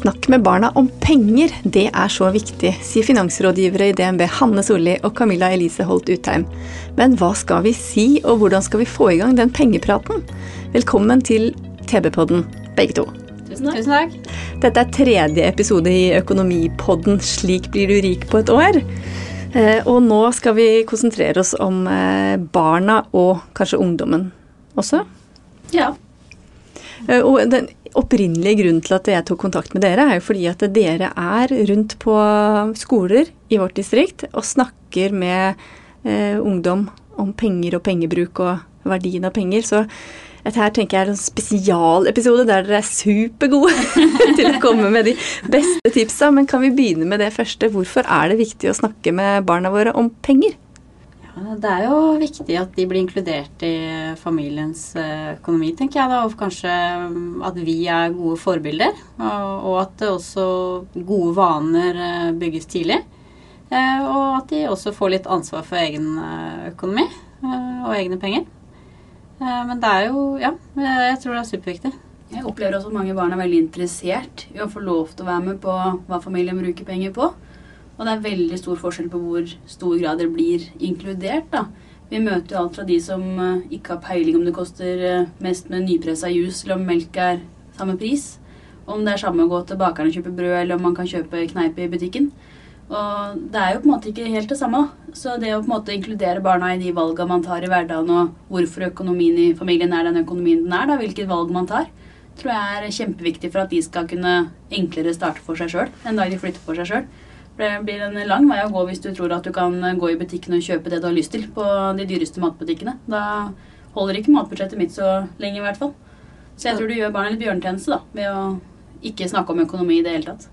Snakk med barna om penger, det er så viktig, sier finansrådgivere i DNB Hanne Solli og Camilla Elise Holt Utheim. Men hva skal vi si, og hvordan skal vi få i gang den pengepraten? Velkommen til TB-podden, begge to. Tusen takk. Dette er tredje episode i Økonomipodden 'Slik blir du rik på et år'. Eh, Og nå skal vi konsentrere oss om eh, barna og kanskje ungdommen også. Ja. Eh, Og den opprinnelige grunnen til at jeg tok kontakt med dere, er jo fordi at dere er rundt på skoler i vårt distrikt og snakker med eh, ungdom om penger og pengebruk og verdien av penger. Så dette her tenker jeg er en spesialepisode der dere er supergode til å komme med de beste tipsa. Men kan vi begynne med det første? Hvorfor er det viktig å snakke med barna våre om penger? Det er jo viktig at de blir inkludert i familiens eh, økonomi, tenker jeg da. Og kanskje mm, at vi er gode forbilder. Og, at også gode vaner eh, bygges tidlig. Eh, Og at de også får litt ansvar for egen økonomi og egne penger. Men det er jo Ja, jeg tror det er superviktig. Jeg opplever også at mange barn er veldig interessert i å få lov til å være med på hva familien bruker penger på. Og det er veldig stor forskjell på hvor stor grad dere blir inkludert. da. Vi møter jo alt fra de som eh, ikke har peiling om det koster eh, mest med nypressa juice, eller om melk er samme pris. Om det er samme å gå til bakeren og kjøpe brød, eller om man kan kjøpe kneipe i butikken. Og det er jo på en måte ikke helt det samme. Så det å på en måte inkludere barna i de valgene man tar i hverdagen, og hvorfor økonomien i familien er den økonomien den er, da, hvilket valg man tar, tror jeg er kjempeviktig for at de skal kunne enklere starte for seg sjøl en dag de flytter for seg sjøl. Det blir en lang vei å gå hvis du tror at du kan gå i butikken og kjøpe det du har lyst til på de dyreste matbutikkene. Da holder ikke matbudsjettet mitt så lenge, i hvert fall. Så jeg tror du gjør barna litt bjørnetjeneste da, ved å ikke snakke om økonomi i det hele tatt.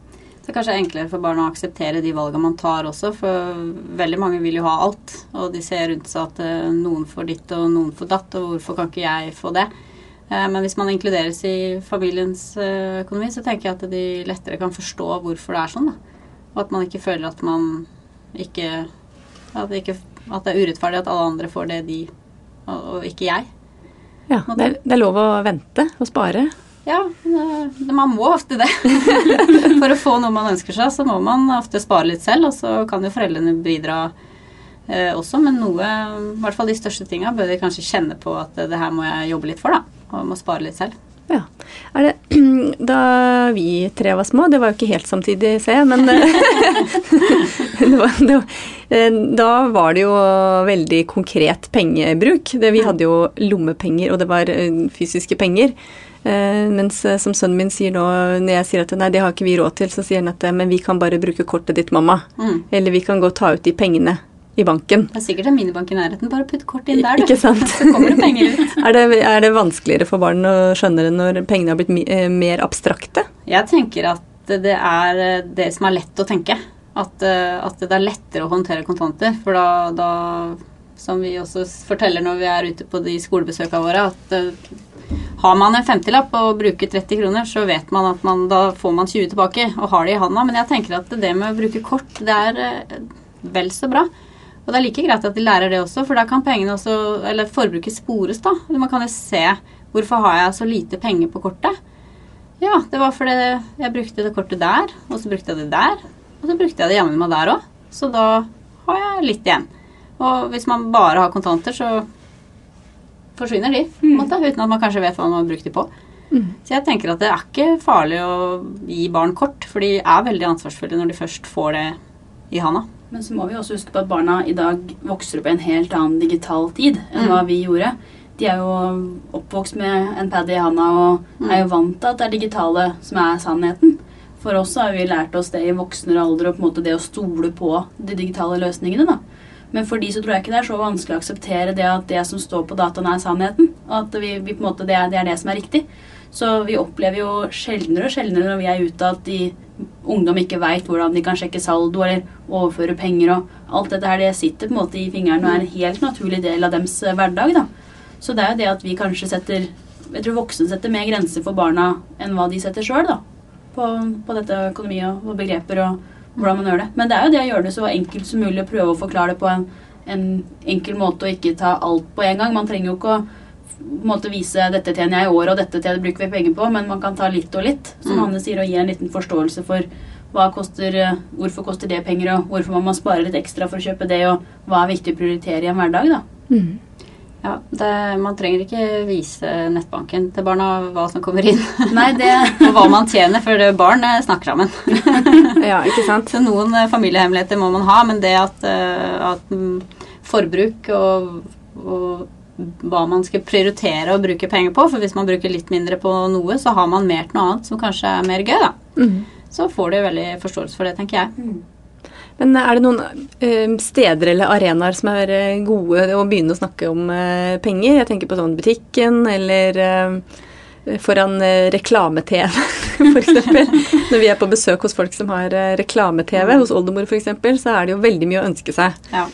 Så kanskje det er enklere for barna å akseptere de valgene man tar også, for veldig mange vil jo ha alt. Og de ser rundt seg at eh, noen får ditt og noen får datt, og hvorfor kan ikke jeg få det? Eh, Men hvis man inkluderes i familiens eh, økonomi, så tenker jeg at de lettere kan forstå hvorfor det er sånn. da. Og at man ikke føler at man ikke At ikke, at det er urettferdig at alle andre får det de, og, og ikke jeg. Ja, det er, det er lov å vente og spare. Ja, det, man må ofte det. For å få noe man ønsker seg, så må man ofte spare litt selv, og så kan jo foreldrene bidra eh, også, men noe, i hvert fall de største tinga, bør de kanskje kjenne på at eh, det her må jeg jobbe litt for, da. Og må spare litt selv. Ja. Det, da vi tre var små, det var jo ikke helt samtidig, ser jeg, men eh, det var, det var, eh, Da var det jo veldig konkret pengebruk. Det, vi hadde jo lommepenger, og det var eh, fysiske penger. Mens som sønnen min sier nå, når jeg sier at nei, det har ikke vi råd til, så sier han at men vi kan bare bruke kortet ditt, mamma. Mm. Eller vi kan gå og ta ut de pengene i banken. Det er sikkert en minibank i nærheten. Bare putt kort inn der, du. Ikke sant? Så kommer det penger ut. Er det, er det vanskeligere for barn å skjønne det når pengene har blitt mi- eh, mer abstrakte? Jeg tenker at det er eh, det som er lett å tenke. At, eh, at det er lettere å håndtere kontanter. For da, da, som vi også forteller når vi er ute på de skolebesøkene våre, at har man en 50-lapp og bruker 30 kroner, så vet man at man, da får man 20 tilbake og har det i handa. Men jeg tenker at det med å bruke kort, det er vel så bra. Og det er like greit at de lærer det også, for da kan pengene også, eller forbruket spores, da. Man kan jo se hvorfor har jeg så lite penger på kortet. Ja, det var fordi jeg brukte det kortet der, og så brukte jeg det der, og så brukte jeg det jammen meg der òg. Så da har jeg litt igjen. Og hvis man bare har kontanter, så forsvinner de, på en måte, uten at man kanskje vet hva man har brukt de på. Så jeg tenker at det er ikke farlig å gi barn kort, for de er veldig ansvarsfulle når de først får det i handa. Men så må vi også huske på at barna i dag vokser opp i en helt annen digital tid enn hva vi gjorde. De er jo oppvokst med en pad i handa og er jo vant til at det er digitale som er sannheten. For oss har vi lært oss det i voksnere alder og på en måte det å stole på de digitale løsningene. da. Men for de så tror jeg ikke det er så vanskelig å akseptere det at det som står på dataen, er sannheten. Og at vi, vi måte, det, er, det er det som er riktig. Så vi opplever jo sjeldnere og sjeldnere når vi er ute at de, ungdom ikke veit hvordan de kan sjekke saldo eller overføre penger. og Alt dette her det sitter på en måte i fingrene og er en helt naturlig del av deres eh, hverdag. da. Så det er jo det at vi kanskje setter Jeg tror voksne setter mer grenser for barna enn hva de setter sjøl. På, på dette økonomi og, og begreper og hvordan man gjør det. Men det er jo det å gjøre det så enkelt som mulig og prøve å forklare det på en, en enkel måte og ikke ta alt på en gang. Man trenger jo ikke å måte vise dette tjener jeg i år, og dette tjener bruker vi penger på, men man kan ta litt og litt. Som Mm. Anne sier, og gi en liten forståelse for hva koster, eh, hvorfor koster det penger, og hvorfor må man spare litt ekstra for å kjøpe det, og hva er viktig å prioritere i en hverdag, da. Ja, det, Man trenger ikke vise nettbanken til barna hva som kommer inn. Nei, det og hva man tjener, for barn eh, snakker sammen. Ja, ikke sant? Så noen eh, familiehemmeligheter må man ha, men det at, at mm, forbruk og, og hva man skal prioritere å bruke penger på, for hvis man bruker litt mindre på noe, så har man mer til noe annet som kanskje er mer gøy, da. Mm. Så får du veldig forståelse for det, tenker jeg. Men er det noen eh, steder eller arenaer som er eh, gode å begynne å snakke om eh, penger? Jeg tenker på sånn butikken eller foran reklame-TV, f.eks. Når vi er på besøk hos folk som har reklame-TV, hos oldemor f.eks., så er det jo veldig mye å ønske seg. Ja.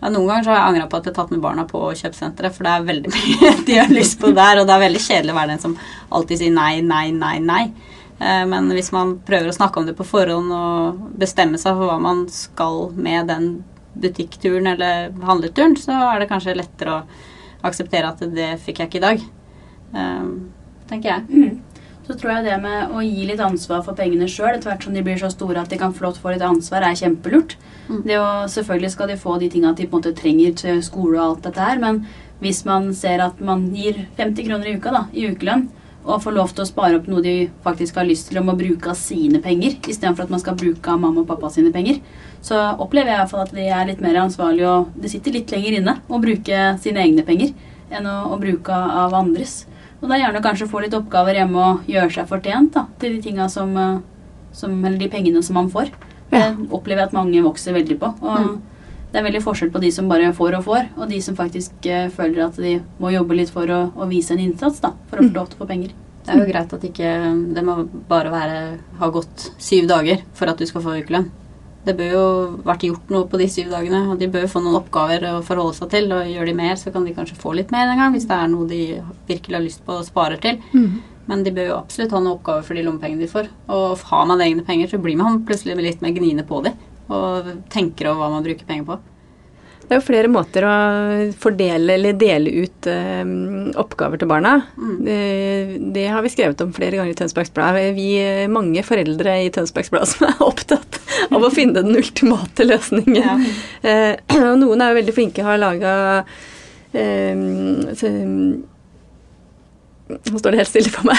Ja, noen ganger så har jeg angra på at jeg har tatt med barna på kjøpesenteret, for det er veldig mye de har lyst på der, og det er veldig kjedelig å være den som alltid sier nei, nei, nei, nei. Eh, Men hvis man prøver å snakke om det på forhånd og bestemme seg for hva man skal med den butikkturen eller handleturen, så er det kanskje lettere å akseptere at det fikk jeg ikke i dag. Eh, tenker jeg. Så tror jeg det med å gi litt ansvar for pengene sjøl, etter hvert som de blir så store at de kan få få litt ansvar, er kjempelurt. Å, selvfølgelig skal de få de tinga de på en måte trenger til skole og alt dette her, men hvis man ser at man gir 50 kroner i uka da, i ukelønn, og får lov til å spare opp noe de faktisk har lyst til om å bruke av sine penger, istedenfor at man skal bruke av mamma og pappa sine penger, så opplever jeg i hvert fall at de er litt mer ansvarlige, og det sitter litt lenger inne å bruke sine egne penger enn å, å bruke av andres. Og da gjerne kanskje få litt oppgaver hjemme og gjøre seg fortjent da, til de som, eh, som de pengene som man får. Det Ja. opplever jeg at mange vokser veldig på. Og Mm. det er veldig forskjell på de som bare får og får, og de som faktisk eh, føler at de må jobbe litt for å, å vise en innsats da, for å få lov til å få penger. Det er jo greit at ikke det må bare være, ha gått syv dager for at du skal få ukelønn. Det bør jo vært gjort noe på de syv dagene, og de bør jo få noen oppgaver å forholde seg til. Og gjør de mer, så kan de kanskje få litt mer en gang, hvis det er noe de virkelig har lyst på og sparer til. Men de bør jo absolutt ha noen oppgaver for de lommepengene de får. Og har man egne penger, så blir man plutselig litt mer gniende på de. Og tenker over hva man bruker penger på. Det er jo flere måter å fordele eller dele ut eh, oppgaver til barna. Det, det har vi skrevet om flere ganger i Tønsbergs Blad. Vi er mange foreldre i Tønsbergs Blad som er opptatt av å finne den ultimate løsningen. Eh, og noen er jo veldig flinke, og har laga nå står det helt stille for meg.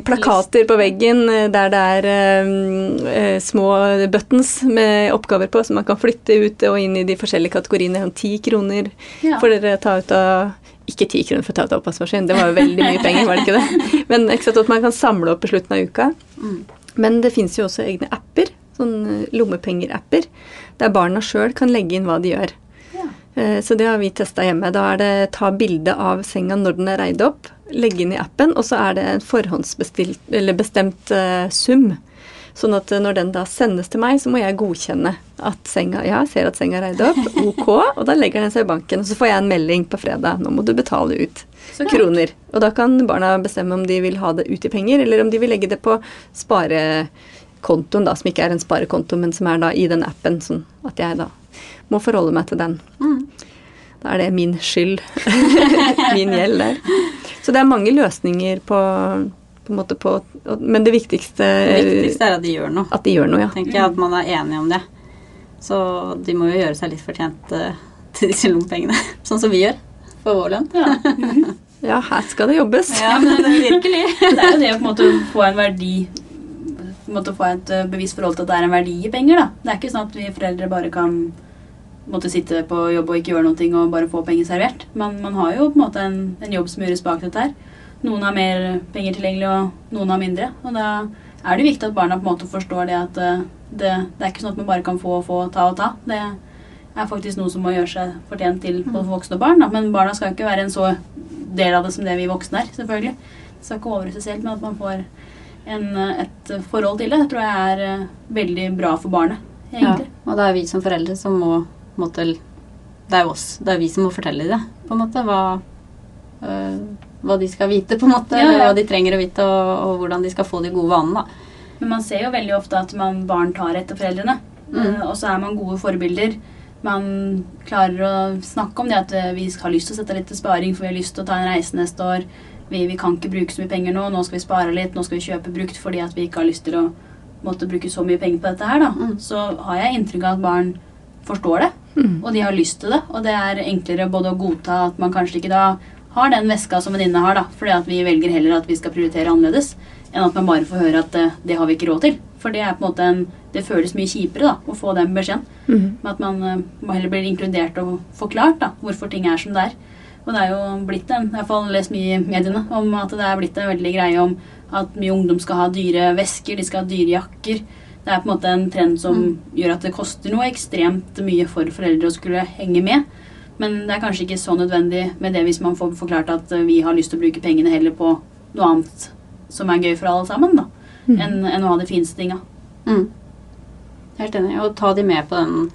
plakater på veggen eh, der det er um, eh, små buttons med oppgaver på, som man kan flytte ut og inn i de forskjellige kategoriene. Ti kroner Ja. får dere ta ut av Ikke ti kroner for å ta ut av oppvaskmaskin, det var jo veldig mye penger, var det ikke det? Men ikke sant, at man kan samle opp på slutten av uka. Men det fins jo også egne apper, sånn eh, lommepenger-apper, der barna sjøl kan legge inn hva de gjør. Eh, Så det har vi testa hjemme. Da er det ta bilde av senga når den er reid opp, legge inn i appen, og så er det en forhåndsbestilt, eller bestemt eh, sum. Sånn at eh, når den da sendes til meg, så må jeg godkjenne at senga Ja, jeg ser at senga er reid opp, ok, og da legger den seg i banken. Og så får jeg en melding på fredag. Nå må du betale ut kroner. Og da kan barna bestemme om de vil ha det ut i penger, eller om de vil legge det på sparekontoen, da, som ikke er en sparekonto, men som er da i den appen, sånn at jeg da må forholde meg til den. Da er det min skyld. min gjeld der. Så det er mange løsninger på, på en måte på Men det viktigste, Det viktigste er at de gjør noe. at de gjør noe, ja. tenker jeg at man er enig om det. Så de må jo gjøre seg litt fortjent eh, til disse lommepengene. Sånn som vi gjør for vår lønn. Ja, Ja, her skal det jobbes. Ja, men det er virkelig. Det er jo det å på en måte få en verdi på en måte få et eh, bevisst forhold til at det er en verdi i penger. da. Det er ikke sånn at vi foreldre bare kan måtte sitte på jobb og ikke gjøre noe og bare få penger servert. Man, man har jo på en måte en, en jobb som gjøres bak dette her. Noen har mer penger tilgjengelig, og noen har mindre. Og da er det viktig at barna på en måte forstår det at eh, det, det er ikke sånn at man bare kan få og få, ta og ta. Det er faktisk noe som må gjøre seg fortjent til både for voksne og barn. Da. Men barna skal jo ikke være en så del av det som det vi voksne er, selvfølgelig. Det skal ikke overraske helt med at man får en, et forhold til det. Det tror jeg er eh, veldig bra for barnet, egentlig. Ja, og det er vi som foreldre som må måtte, Det er jo oss. Det er vi som må fortelle dem det, på en måte. Hva, øh, hva de skal vite, på en måte. Ja, ja. Hva de trenger å vite, og, og hvordan de skal få de gode vanene, da. Men man ser jo veldig ofte at man, barn tar etter foreldrene. Mm. Eh, og så er man gode forbilder. Man klarer å snakke om det at eh, vi har lyst til å sette litt til sparing, for vi har lyst til å ta en reise neste år. Vi, vi kan ikke bruke så mye penger nå. Nå skal vi spare litt. Nå skal vi kjøpe brukt fordi at vi ikke har lyst til å måtte bruke så mye penger på dette her, da. Mm. Så har jeg inntrykk av at barn forstår det, og de har lyst til det. Og det er enklere både å godta at man kanskje ikke da har den veska som venninne har, da, fordi at vi velger heller at vi skal prioritere annerledes, enn at man bare får høre at eh, det har vi ikke råd til. For det er på en måte en, det føles mye kjipere da, å få den beskjeden. Med at man uh, heller blir inkludert og forklart da, hvorfor ting er som det er. Og det er jo blitt en, jeg har i hvert fall lest mye i mediene om at det er blitt en veldig greie om at mye ungdom skal ha dyre vesker, de skal ha dyre jakker. Det er på en måte en trend som gjør at det koster noe ekstremt mye for foreldre å skulle henge med. Men det er kanskje ikke så nødvendig med det hvis man får forklart at eh, vi har lyst til å bruke pengene heller på noe annet som er gøy for alle sammen, da. Enn enn å ha de fineste tinga. Mm. Helt enig. Og ta de med på den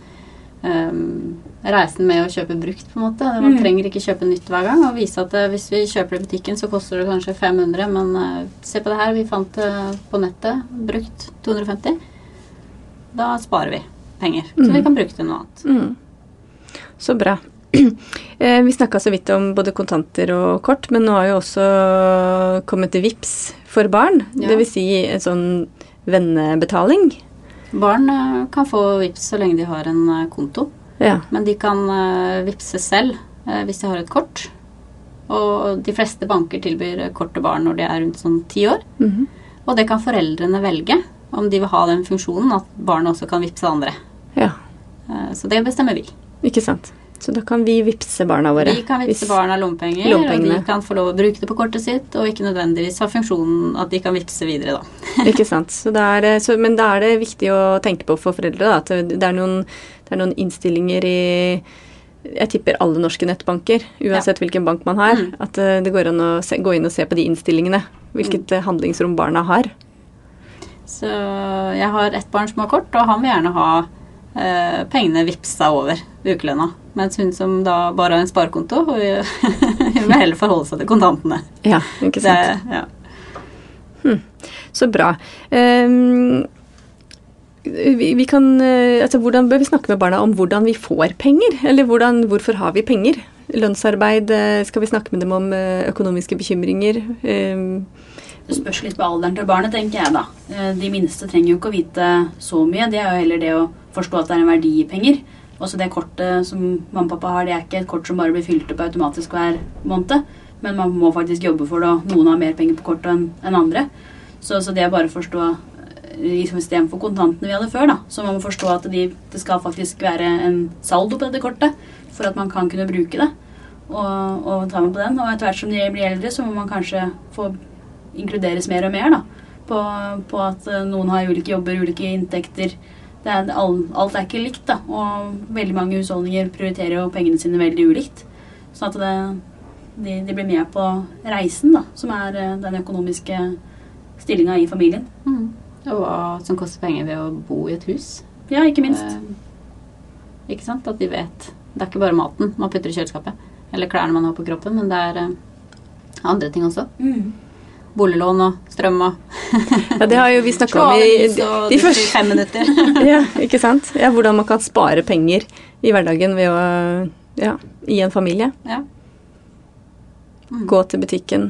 um, reisen med å kjøpe brukt, på en måte. Man Mm. trenger ikke kjøpe nytt hver gang. Og vise at uh, hvis vi kjøper det i butikken, så koster det kanskje 500, men uh, se på det her, vi fant det på nettet, brukt 250. Da sparer vi penger, så vi kan bruke det til noe annet. Mm. Så bra. Eh, Vi snakka så vidt om både kontanter og kort, men nå har jo også kommet til VIPS for barn. Ja. Det vil si en sånn vennebetaling. Barn eh, kan få VIPS så lenge de har en eh, konto. Ja. Men de kan vippse selv hvis de har et kort. Og de fleste banker tilbyr kort til barn når de er rundt sånn ti år. Mhm. Og det kan foreldrene velge om de vil ha den funksjonen at barnet også kan vippse andre. ja. Eh, så det bestemmer vi. Ikke sant. Så da kan vi vippse barna våre. Vi kan vippse barna lompenger, og de kan få lov å bruke det på kortet sitt, og ikke nødvendigvis ha funksjonen at de kan vippse videre, da. Ikke sant. Så er det, så, men da er det viktig å tenke på for foreldre da, at det er, noen, det er noen innstillinger i jeg tipper alle norske nettbanker, uansett hvilken bank man har, Mm. at eh, det går an å se, gå inn og se på de innstillingene. Hvilket Mm. handlingsrom barna har. Så jeg har ett barn som har kort, og han vil gjerne ha eh, pengene vippsa over ukelønna. Mens hun som da bare har en sparekonto, hun, hun vil heller forholde seg til kontantene. Ja, ikke Det, sant. ja. Så bra. Um, vi, vi kan, eh, altså Hvordan bør vi snakke med barna om hvordan vi får penger? Eller hvordan, hvorfor har vi penger? Lønnsarbeid, eh, skal vi snakke med dem om eh, økonomiske bekymringer? Ehm, Det spørs litt på alderen til barnet, tenker jeg da. Eh, De minste trenger jo ikke å vite så mye. Det er jo heller det å forstå at det er en verdi i penger. Også det kortet som mamma og pappa har, det er ikke et kort som bare blir fylt opp automatisk hver måned. Men man må faktisk jobbe for det, og noen har mer penger på kortet enn en andre. Så, så det er bare å forstå eh, Istedenfor kontantene vi hadde før, da, så man må forstå at de, det skal faktisk være en saldo på dette kortet for at man kan kunne bruke det. Og, og ta med på den. Og etter hvert som de blir eldre, så må man kanskje få inkluderes mer og mer da, på, på at eh, noen har ulike jobber, ulike inntekter. Det er, alt er ikke likt, da, og veldig mange husholdninger prioriterer jo pengene sine veldig ulikt. Sånn at det, de, de blir med på reisen, da, som er eh, den økonomiske stillinga i familien. Mm. Og hva som koster penger ved å bo i et hus. Ja, ikke minst. Eh, ikke sant? At de vet. Det er ikke bare maten man putter i kjøleskapet. Eller klærne man har på kroppen, men det er eh, andre ting også. Mm. Boliglån og strøm og ja, det har jo vi snakka om i de, første fem minutter. ja, ikke sant? Ja, hvordan man kan spare penger i hverdagen ved å Ja, i en familie. ja. Mm. Gå til butikken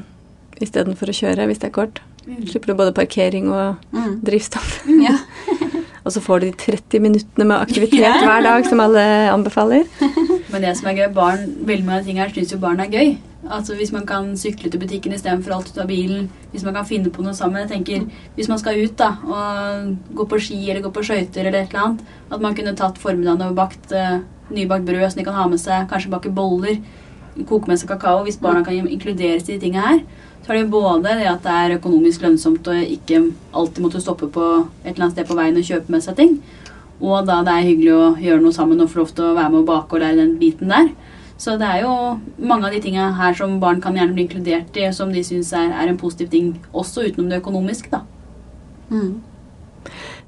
istedenfor å kjøre hvis det er kort. Slipper du både parkering og Mm. drivstoff. ja. Og så får du de 30 minuttene med aktivitet hver dag, som alle anbefaler. Men det som er gøy, barn, veldig mange ting her syns jo barn er gøy. Altså Hvis man kan sykle til butikken istedenfor alt ut av bilen. Hvis man kan finne på noe sammen. Jeg tenker, Hvis man skal ut da, og gå på ski eller gå på skøyter eller et eller annet, at man kunne tatt formiddagen og bakt uh, nybakt brød som de kan ha med seg, kanskje bake boller. koke med seg kakao, hvis barna kan inkluderes i de tingene her, så er det både det at det er økonomisk lønnsomt å ikke alltid måtte stoppe på et eller annet sted på veien og kjøpe med seg ting, og da det er hyggelig å gjøre noe sammen og få lov til å være med og bake og lære den biten der. Så det er jo mange av de tingene her som barn kan gjerne bli inkludert i, som de syns er, er, en positiv ting, også utenom det økonomiske, da. Mm.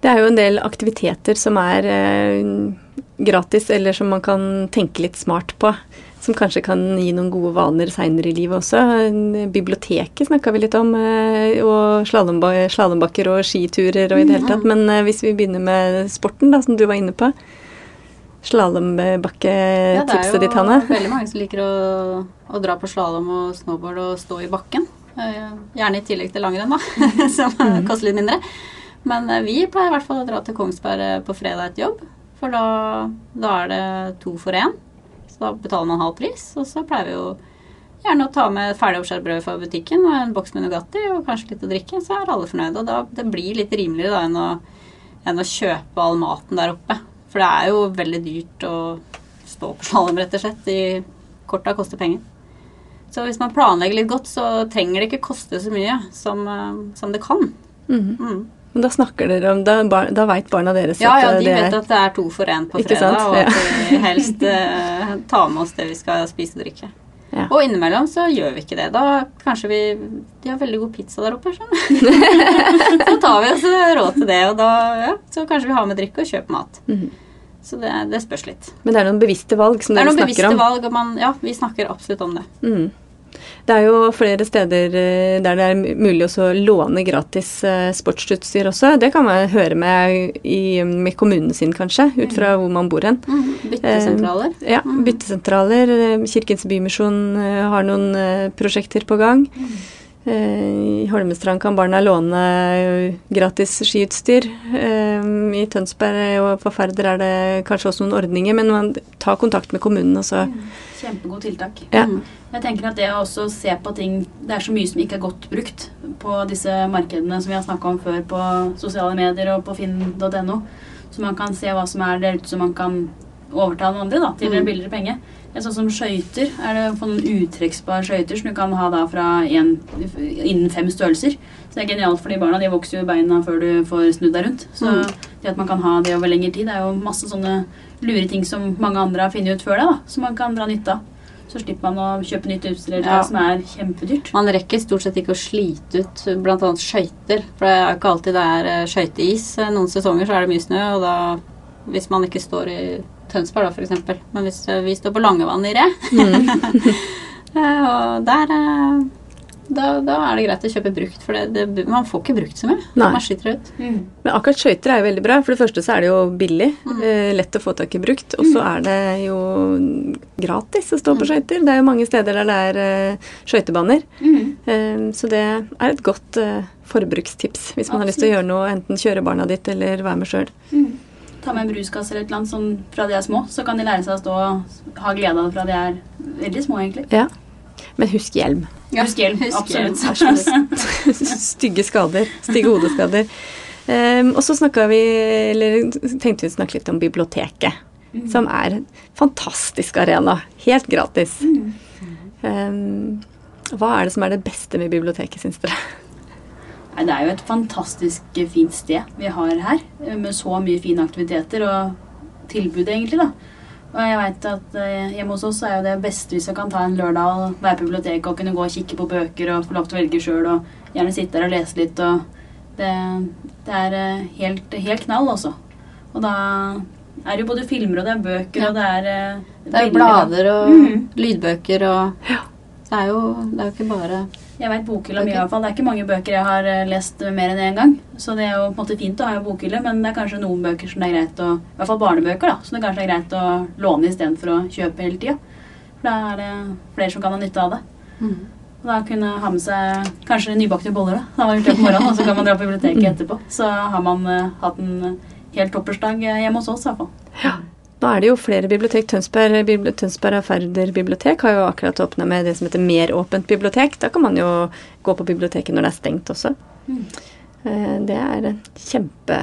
Det er jo en del aktiviteter som er eh, gratis, eller som man kan tenke litt smart på. Som kanskje kan gi noen gode vaner seinere i livet også. Biblioteket snakka vi litt om, eh, og slalåmbakker og skiturer og i det hele tatt. Men eh, hvis vi begynner med sporten, da, som du var inne på. Slalåmbakketipset ja, ditt, Hanne? Det er jo veldig mange som liker å, å dra på slalåm og snowboard og stå i bakken. Eh, gjerne i tillegg til langrenn, da, som mm. koster litt mindre. Men eh, vi pleier i hvert fall å dra til Kongsberg eh, på fredag etter jobb. For da, da er det to for én. Så da betaler man halv pris. Og så pleier vi jo gjerne å ta med ferdig brød fra butikken og en boks med Nugatti og kanskje litt å drikke. Så er alle fornøyde. Og da, det blir litt rimeligere da enn å, enn å kjøpe all maten der oppe. For det er jo veldig dyrt å stå på slalåm, rett og slett. De korta koster penger. Så hvis man planlegger litt godt, så trenger det ikke koste så mye som, eh, som det kan. Mm. Mm. Men da snakker dere om Da, da veit barna deres ja, at ja, de vet at det er to for én på fredag, og at vi helst eh, tar med oss det vi skal spise og drikke. Ja. Og innimellom så gjør vi ikke det. Da kanskje vi De har veldig god pizza der oppe, sånn. Så tar vi oss råd til det, og da ja, så kanskje vi har med drikke og kjøper mat. Mm. Så det, det, spørs litt. Men det er noen bevisste valg som dere snakker om? Det er noen bevisste valg, og man, ja, vi snakker absolutt om det. Mm. Det er jo flere steder eh, der det er mulig å låne gratis eh, sportsutstyr også. Det kan man høre med, i, med kommunen sin, kanskje, ut fra hvor man bor hen. Mm. Byttesentraler. Eh, ja, mm. byttesentraler. Kirkens Bymisjon har noen prosjekter på gang. Mm. I Holmestrand kan barna låne gratis skiutstyr. I Tønsberg og på Færder er det kanskje også noen ordninger, men man tar kontakt med kommunen. og så mm. Kjempegod tiltak. Ja. Mm. Jeg tenker at det å også se på ting Det er så mye som ikke er godt brukt på disse markedene som vi har snakka om før på sosiale medier og på finn.no. Så man kan se hva som er der ute som man kan overta noen andre da, til en billigere penge. Sånn som skøyter. Er det på noen uttrekksbare skøyter som du kan ha da fra en, innen fem størrelser. Så det er genialt for de barna. De vokser jo i beina før du får snudd deg rundt. Så mm. det at man kan ha det over lengre tid, det er jo masse sånne lure ting som mange andre har funnet ut før deg, da, som man kan dra nytte av. Så slipper man å kjøpe nytt utstyr ja. som er kjempedyrt. Man rekker stort sett ikke å slite ut bl.a. skøyter. For det er ikke alltid det er eh, skøyteis. Noen sesonger så er det mye snø, og da hvis man ikke står i Tønsberg, da, f.eks. Men hvis eh, vi står på Langevann i Re, mm. Eh, og der da, da, er det greit å kjøpe brukt, for det, det, man får ikke brukt så mye. Nei. Man sliter ut. Mm. Men akkurat skøyter er jo veldig bra. For det første så er det jo billig. Mm. Eh, lett å få tak i brukt. Og så mm. er det jo gratis å stå på mm. skøyter. Det er jo mange steder der det er uh, skøytebaner. Mm. Eh, så det er et godt uh, forbrukstips hvis man Absolutt. har lyst til å gjøre noe, enten kjøre barna ditt eller være med sjøl. Ta med en bruskasse eller et eller annet sånn fra de er små, så kan de lære seg å stå og ha glede av det fra de er veldig små, egentlig. Ja. Men husk hjelm. Ja, husk hjelm. Absolutt. Absolutt. Stygge skader. Stygge hodeskader. Um, og så vi, eller tenkte vi å snakke litt om biblioteket. Mm. Som er en fantastisk arena. Helt gratis. Mm. Um, hva er det som er det beste med biblioteket, syns dere? Nei, det er jo et fantastisk fint sted vi har her. Med så mye fine aktiviteter og tilbud, egentlig. da. Og jeg vet at uh, hjemme hos oss er jo det beste hvis vi kan ta en lørdag og være på biblioteket og kunne gå og kikke på bøker og få lov til å velge sjøl og gjerne sitte der og lese litt. og Det, det er helt, helt, knall, også. Og da er det jo både filmer og det er bøker ja. og det er uh, Det er blader og mm. lydbøker og ja. det, er jo, det er jo ikke bare jeg vet bokhylla okay. mye, i hvert fall. Det er ikke mange bøker jeg har eh, lest mer enn én gang. Så det er jo på en måte fint å ha en bokhylle, men det er kanskje noen bøker som det er greit å I hvert fall barnebøker, da. Som det kanskje er greit å låne istedenfor å kjøpe hele tida. For da er det flere som kan ha nytte av det. Mm. Og da kunne ha med seg kanskje nybakte boller, da. Da har man gjort det på morgenen, og så kan man dra på biblioteket etterpå. Så har man uh, hatt en helt toppersdag hjemme hos oss, i hvert fall. Ja. Nå er det jo flere bibliotek. Tønsberg, bibli Tønsberg Færder bibliotek har jo akkurat åpna med det som heter meråpent bibliotek. Da kan man jo gå på biblioteket når det er stengt også. Mm. Det er kjempe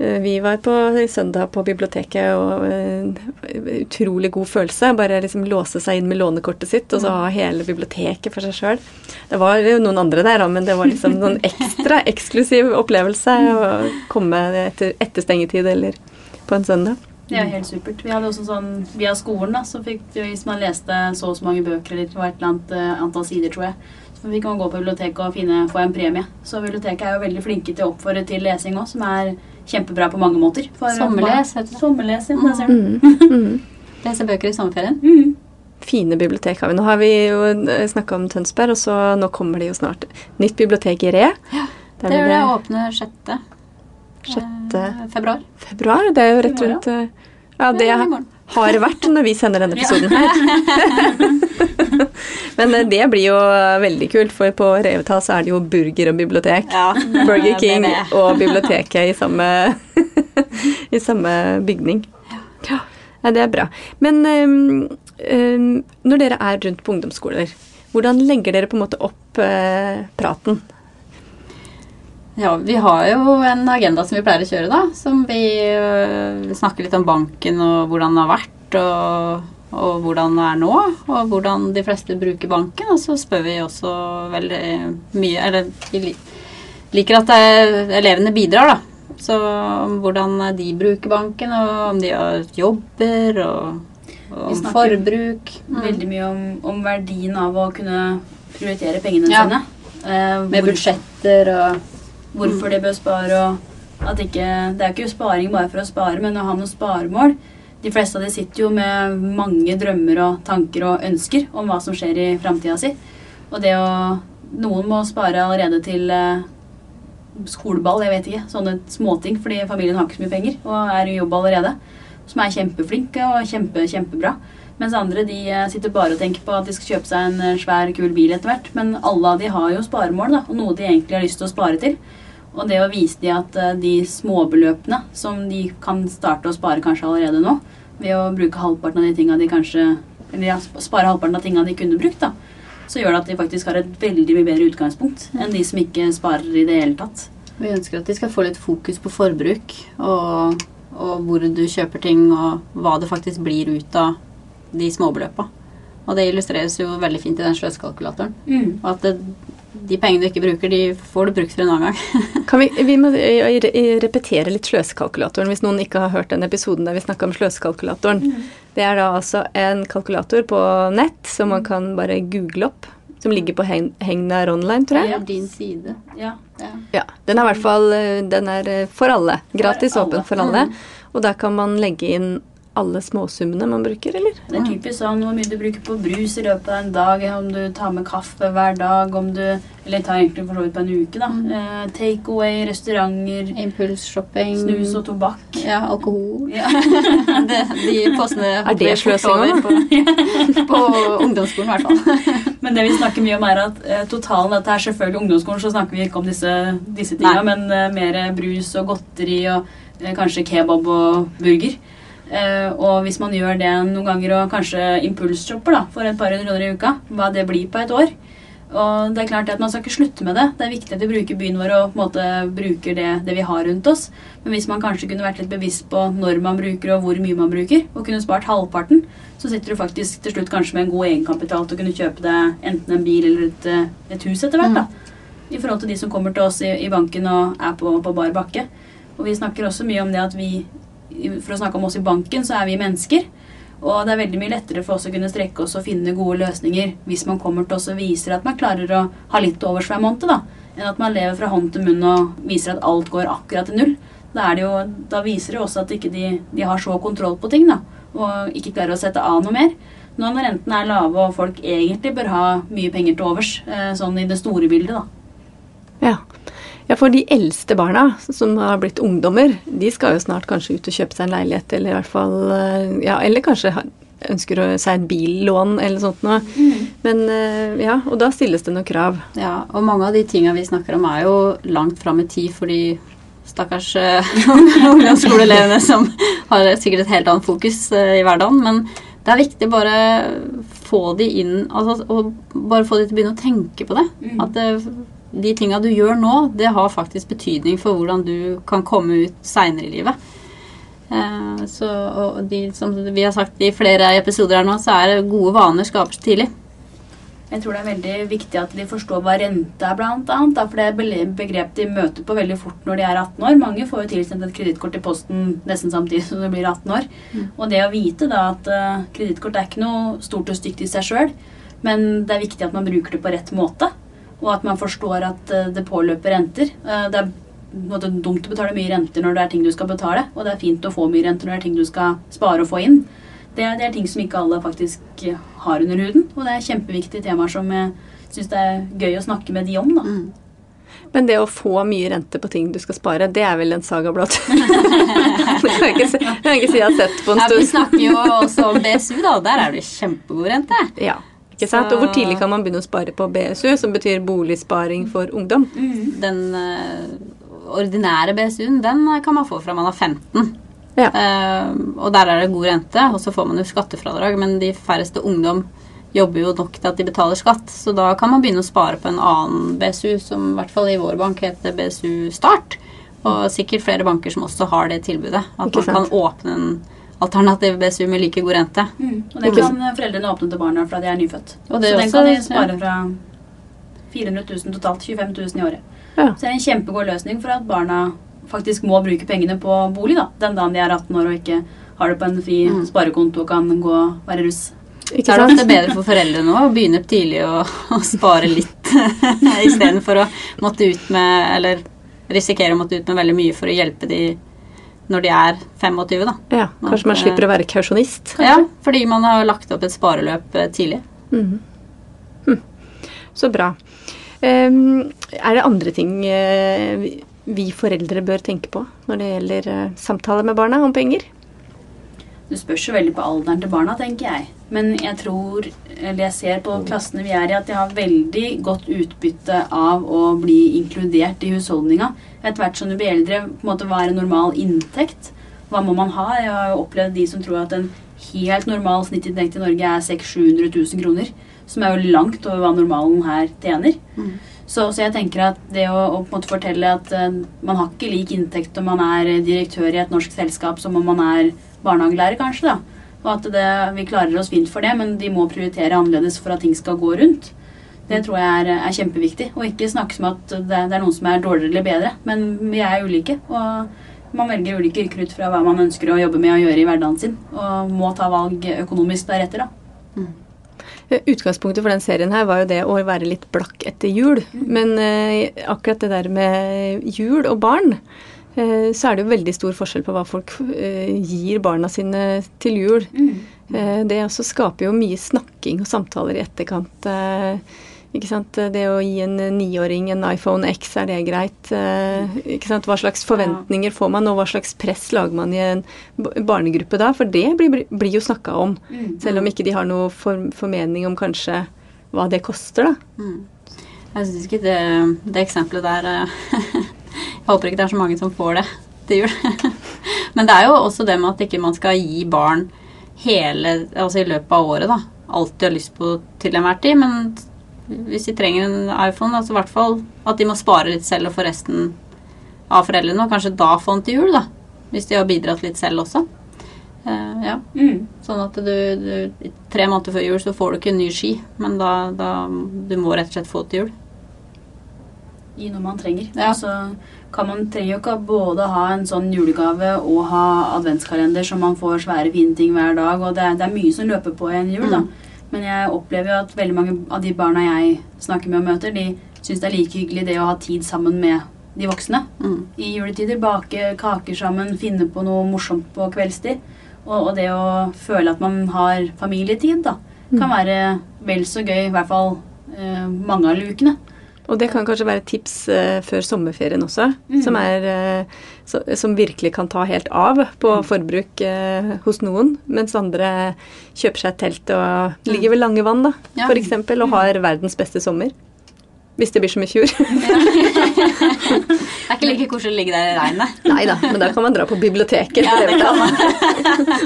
Eh, Vi var på søndag på biblioteket, og eh, utrolig god følelse. Bare liksom låse seg inn med lånekortet sitt, og så ha hele biblioteket for seg sjøl. Det var jo noen andre der, men det var liksom noen ekstra eksklusiv opplevelse å komme etter, etter stengetid eller på en søndag. Det er helt supert. Vi hadde også sånn, Via skolen da, så fikk vi, hvis man leste så og så mange bøker eller det var et eller annet eh, antall sider, tror jeg, så fikk man gå på biblioteket og finne, få en premie. Så biblioteket er jo veldig flinke til å oppfordre til lesing òg, som er kjempebra på mange måter. For Sommerles, heter det. Sommerles, ja. Der ser du. Lese bøker i sommerferien. Mm. Fine bibliotek har vi. Nå har vi jo snakka om Tønsberg, og så nå kommer det jo snart nytt bibliotek i Re. Ja, Det gjør det. Åpner 6. Sjette eh, februar. februar. Det er jo rett rundt eh, Ja, det har vært når vi sender denne episoden her. Men eh, det blir jo veldig kult, for på Revetal så er det jo burger og bibliotek. Burger King og biblioteket i samme, i samme bygning. Ja, ja, det er bra. Men øhm, når dere er rundt på ungdomsskoler, hvordan legger dere på en måte opp praten? Ja, vi har jo en agenda som vi pleier å kjøre, da. Som vi øh, snakker litt om banken og hvordan den har vært, og, og hvordan det er nå. Og hvordan de fleste bruker banken. Og så spør vi også veldig mye Eller vi liker at det, elevene bidrar, da. Så om hvordan de bruker banken, og om de har jobber, og, og Vi om snakker forbruk. Mm. Veldig mye om, om verdien av å kunne prioritere pengene Ja. sine. Eh, Med budsjetter og hvorfor de bør spare, og at ikke Det er ikke sparing bare for å spare, men å ha noen sparemål. De fleste av de sitter jo med mange drømmer og tanker og ønsker om hva som skjer i framtida si. Og det å Noen må spare allerede til eh, skoleball, jeg vet ikke. Sånne småting, fordi familien har ikke så mye penger og er i jobb allerede. Som er kjempeflink og kjempe, kjempebra. Mens andre de eh, sitter bare og tenker på at de skal kjøpe seg en eh, svær, kul bil etter hvert. Men alle av de har jo sparemål, da, og noe de egentlig har lyst til å spare til. Og det å vise de at eh, de småbeløpene som de kan starte å spare kanskje allerede nå, ved å bruke halvparten av de tinga de kanskje Eller ja, spare halvparten av tinga de kunne brukt, da, så gjør det at de faktisk har et veldig mye bedre utgangspunkt enn de som ikke sparer i det hele tatt. Vi ønsker at de skal få litt fokus på forbruk, og, og hvor du kjøper ting, og hva det faktisk blir ut av de småbeløpa. Og det illustreres jo veldig fint i den sløskalkulatoren. Og at det, de pengene du ikke bruker, de får du brukt for en annen gang. Kan vi, vi må re- repetere litt sløsekalkulatoren, hvis noen ikke har hørt den episoden der vi snakka om sløsekalkulatoren. Det er da altså en kalkulator på nett som man kan bare google opp. Som ligger på Hegn- Hegnar online, tror jeg. Er din side. Ja. Ja, Den er i hvert fall den er for alle. Gratis, åpen for alle. Og der kan man legge inn alle småsummene man bruker, eller? Det er typisk sånn hvor mye du bruker på brus i løpet av en dag, om du tar med kaffe hver dag, om du Eller tar egentlig for så vidt på en uke, da. Eh, Takeaway, restauranter, Impulsshopping. snus og tobakk. Ja, alkohol. Ja. det, de postene Er det sløsing over på, på ungdomsskolen, i hvert fall. Men det vi snakker mye om, er at eh, totalen Dette er selvfølgelig ungdomsskolen, så snakker vi ikke om disse, disse tinga, men eh, mer brus og godteri og eh, kanskje kebab og burger. Eh, og hvis man gjør det noen ganger og kanskje impulsshopper da, for et par hundre kroner i uka, hva det blir på et år Og det er klart at Man skal ikke slutte med det. Det er viktig at vi bruker byen vår og på en måte bruker det, det vi har rundt oss. Men hvis man kanskje kunne vært litt bevisst på når man bruker og hvor mye man bruker, og kunne spart halvparten, så sitter du faktisk til slutt kanskje med en god egenkapital til å kunne kjøpe deg enten en bil eller et, eh, et hus etter hvert. da. I forhold til de som kommer til oss i, i banken og er på, på bar bakke. Og vi snakker også mye om det at vi For å snakke om oss i banken, så er vi mennesker. Og det er veldig mye lettere for oss å kunne strekke oss og finne gode løsninger hvis man kommer til oss og viser at man klarer å ha litt overs hver måned, da. Enn at man lever fra hånd til munn og viser at alt går akkurat til null. Da, jo, da viser det også at ikke de, de har så kontroll på ting, da. Og ikke klarer å sette av noe mer. Nå når rentene er lave og folk egentlig bør ha mye penger til overs, eh, sånn i det store bildet, da. Ja. Ja, for de eldste barna som har blitt ungdommer, de skal jo snart kanskje ut og kjøpe seg en leilighet, eller i hvert fall eh, Ja, eller kanskje ønsker å seg et billån eller sånt noe. Men eh, ja, og da stilles det noen krav. Ja, og mange av de tinga vi snakker om, er jo langt fram i tid for de stakkars eh, ungdomsskoleelevene som har sikkert et helt annet fokus i hverdagen. Men det er viktig bare få de inn altså, og bare få de til å begynne å tenke på det. At det, de tinga du gjør nå, det har faktisk betydning for hvordan du kan komme ut seinere i livet. Eh, så, og de, som vi har sagt i flere episoder her nå, så er det gode vaner skapes tidlig. Jeg tror det er veldig viktig at de forstår hva rente er, blant annet. For det er et begrep de møter på veldig fort når de er 18 år. Mange får jo tilsendt et kredittkort i posten nesten samtidig som de blir 18 år. Mm. Og det å vite da at uh, kredittkort er ikke noe stort og stygt i seg sjøl, men det er viktig at man bruker det på rett måte. Og at man forstår at uh, det påløper renter. Uh, det er måte, dumt å betale mye renter når det er ting du skal betale, og det er fint å få mye renter når det er ting du skal spare og få inn. Det, det, er ting som ikke alle faktisk har under huden. Og det er kjempeviktige temaer som jeg syns det er gøy å snakke med de om. da. Mm. Men det å få mye rente på ting du skal spare, det er vel en saga blått? det kan jeg ikke si, jeg ikke si jeg har sett på en stund. Ja, vi snakker jo også om BSU, da. Der er det kjempegod rente. Ja, ikke sant? Og hvor tidlig kan man begynne å spare på BSU, som betyr boligsparing for ungdom? Mm. Den uh, ordinære BSU-en, den kan man få fra man er 15. Ja. Uh, og der er det god rente, og så får man jo skattefradrag, men de færreste ungdom jobber jo nok til at de betaler skatt, så da kan man begynne å spare på en annen BSU, som i hvert fall i vår bank heter BSU Start. Og sikkert flere banker som også har det tilbudet. At man kan åpne en alternativ BSU med like god rente. Mm, og det kan foreldrene åpne til barna fra de er nyfødt. så den kan de spare fra 400 000 totalt, 25 000 i året. Ja. Så det er en kjempegod løsning for at barna faktisk må bruke pengene på bolig da, den dagen de er 18 år og ikke har det på en fri mm. sparekonto og kan gå og være russ. Ikke så er det ofte bedre for foreldrene å begynne tidlig å, å spare litt istedenfor å måtte ut med Eller risikere å måtte ut med veldig mye for å hjelpe de når de er 25, da. Ja, Kanskje man slipper å være kausjonist? Ja, fordi man har lagt opp et spareløp eh, tidlig. Mm. Hm. Så bra. Um, er det andre ting uh, vi foreldre bør tenke på når det gjelder uh, samtaler med barna om penger? Det spørs jo veldig på alderen til barna, tenker jeg. Men jeg tror, eller jeg ser på klassene vi er i, at de har veldig godt utbytte av å bli inkludert i husholdninga. Etter hvert som du blir eldre, på en måte hva er en normal inntekt? Hva må man ha? Jeg har jo opplevd de som tror at en helt normal snittinntekt i Norge er 600 000-700 000 kroner. Som er jo langt over hva normalen her tjener. Mm. Så, så, jeg tenker at det å, å på en måte fortelle at uh, man har ikke lik inntekt om man er direktør i et norsk selskap som om man er barnehagelærer, kanskje. da. Og at det, vi klarer oss fint for det, men de må prioritere annerledes for at ting skal gå rundt. Det tror jeg er, er kjempeviktig. Og ikke snakke som at det, det, er noen som er dårligere eller bedre. Men vi er ulike. Og man velger ulike yrker ut fra hva man ønsker å jobbe med og gjøre i hverdagen sin. Og må ta valg økonomisk deretter, da. Mm. Utgangspunktet for den serien her var jo det å være litt blakk etter jul. Mm. Men eh, akkurat det der med jul og barn, så er det jo veldig stor forskjell på hva folk eh, gir barna sine til jul. Mm. Eh, det også skaper jo mye snakking og samtaler i etterkant. Eh, ikke sant? Det å gi en niåring en iPhone X, er det greit? Eh, ikke sant? Hva slags forventninger får man, og hva slags press lager man i en barnegruppe da? For det blir, blir jo snakka om, mm. selv om ikke de har noe formening om kanskje hva det koster, da. Mm. Jeg syns ikke det, det eksempelet der eh, håper ikke det er så mange som får det til jul. Men det er jo også det med at ikke man skal gi barn hele Altså i løpet av året, da. Alt de har lyst på til enhver tid. Men hvis de trenger en iPhone, altså i hvert fall at de må spare litt selv og få resten av foreldrene, og kanskje da få den til jul, da. Hvis de har bidratt litt selv også. Uh, ja. Mm. Sånn at du, du, Tre måneder før jul så får du ikke en ny ski, men da, da Du må rett og slett få til jul. Gi noe man trenger. Ja. Så kan man trenger jo ikke både ha en sånn julegave og ha adventskalender som man får svære, fine ting hver dag, og det er, det er mye som løper på i en jul, mm. da. Men jeg opplever jo at veldig mange av de barna jeg snakker med og møter, de syns det er like hyggelig det å ha tid sammen med de voksne. Mm. I juletider bake kaker sammen, finne på noe morsomt på kveldstid. Og, og det å føle at man har familietid, da, kan mm. være vel så gøy, i hvert fall eh, mange av lukene. Og det kan kanskje være et tips uh, før sommerferien også, mm. som, er, uh, så, som, virkelig kan ta helt av på mm. forbruk uh, hos noen, mens andre kjøper seg et telt og ligger ved lange vann, da, ja. f.eks., og mm. har verdens beste sommer. Hvis det blir som i fjor. Det er ikke like koselig å ligge der i regnet. Nei da, men da kan man dra på biblioteket Ja, det kan man.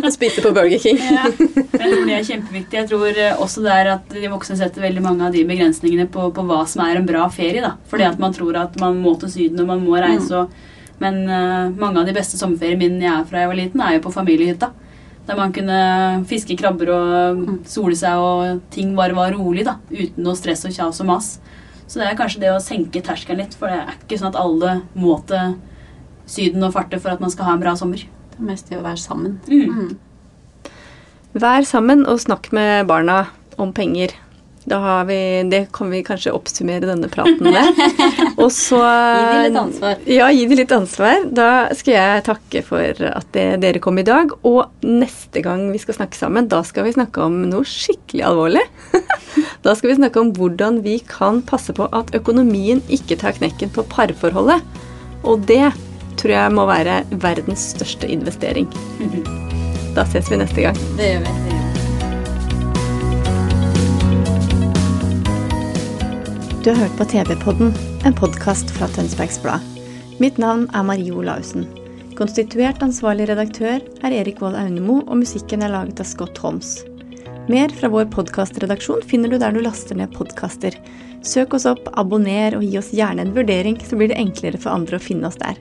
og spise på Burger King. Ja. Jeg tror det er kjempeviktig. Jeg tror eh, også det er at de voksne setter veldig mange av de begrensningene på, på hva som er en bra ferie. da. Fordi at man tror at man må til Syden og man må reise. Og, men uh, mange av de beste sommerferiene mine jeg er fra jeg var liten, er jo på familiehytta. Der man kunne fiske krabber og sole seg, og ting bare var rolig. da, Uten noe stress og kjas og mas. Så det er kanskje det å senke terskelen litt, for det er ikke sånn at alle må til Syden og farte for at man skal ha en bra sommer. Det er mest det å være sammen. Mm. Vær sammen og snakk med barna om penger. Da har vi, det kan vi kanskje oppsummere denne praten med. Og så Gi dem litt ansvar. Ja, gi dem litt ansvar. Da skal jeg takke for at det, dere kom i dag. Og neste gang vi skal snakke sammen, da skal vi snakke om noe skikkelig alvorlig. Da skal vi snakke om hvordan vi kan passe på at økonomien ikke tar knekken på parforholdet. Og det tror jeg må være verdens største investering. Da ses vi neste gang. Det gjør vi. Du har hørt på TV-podden, en podkast fra Tønsbergs Blad. Mitt navn er Marie Olaussen. Konstituert ansvarlig redaktør er Erik Vold Aunemo, og musikken er laget av Scott Holmes. Mer fra vår podkastredaksjon finner du der du laster ned podkaster. Søk oss opp, abonner og gi oss gjerne en vurdering, så blir det enklere for andre å finne oss der.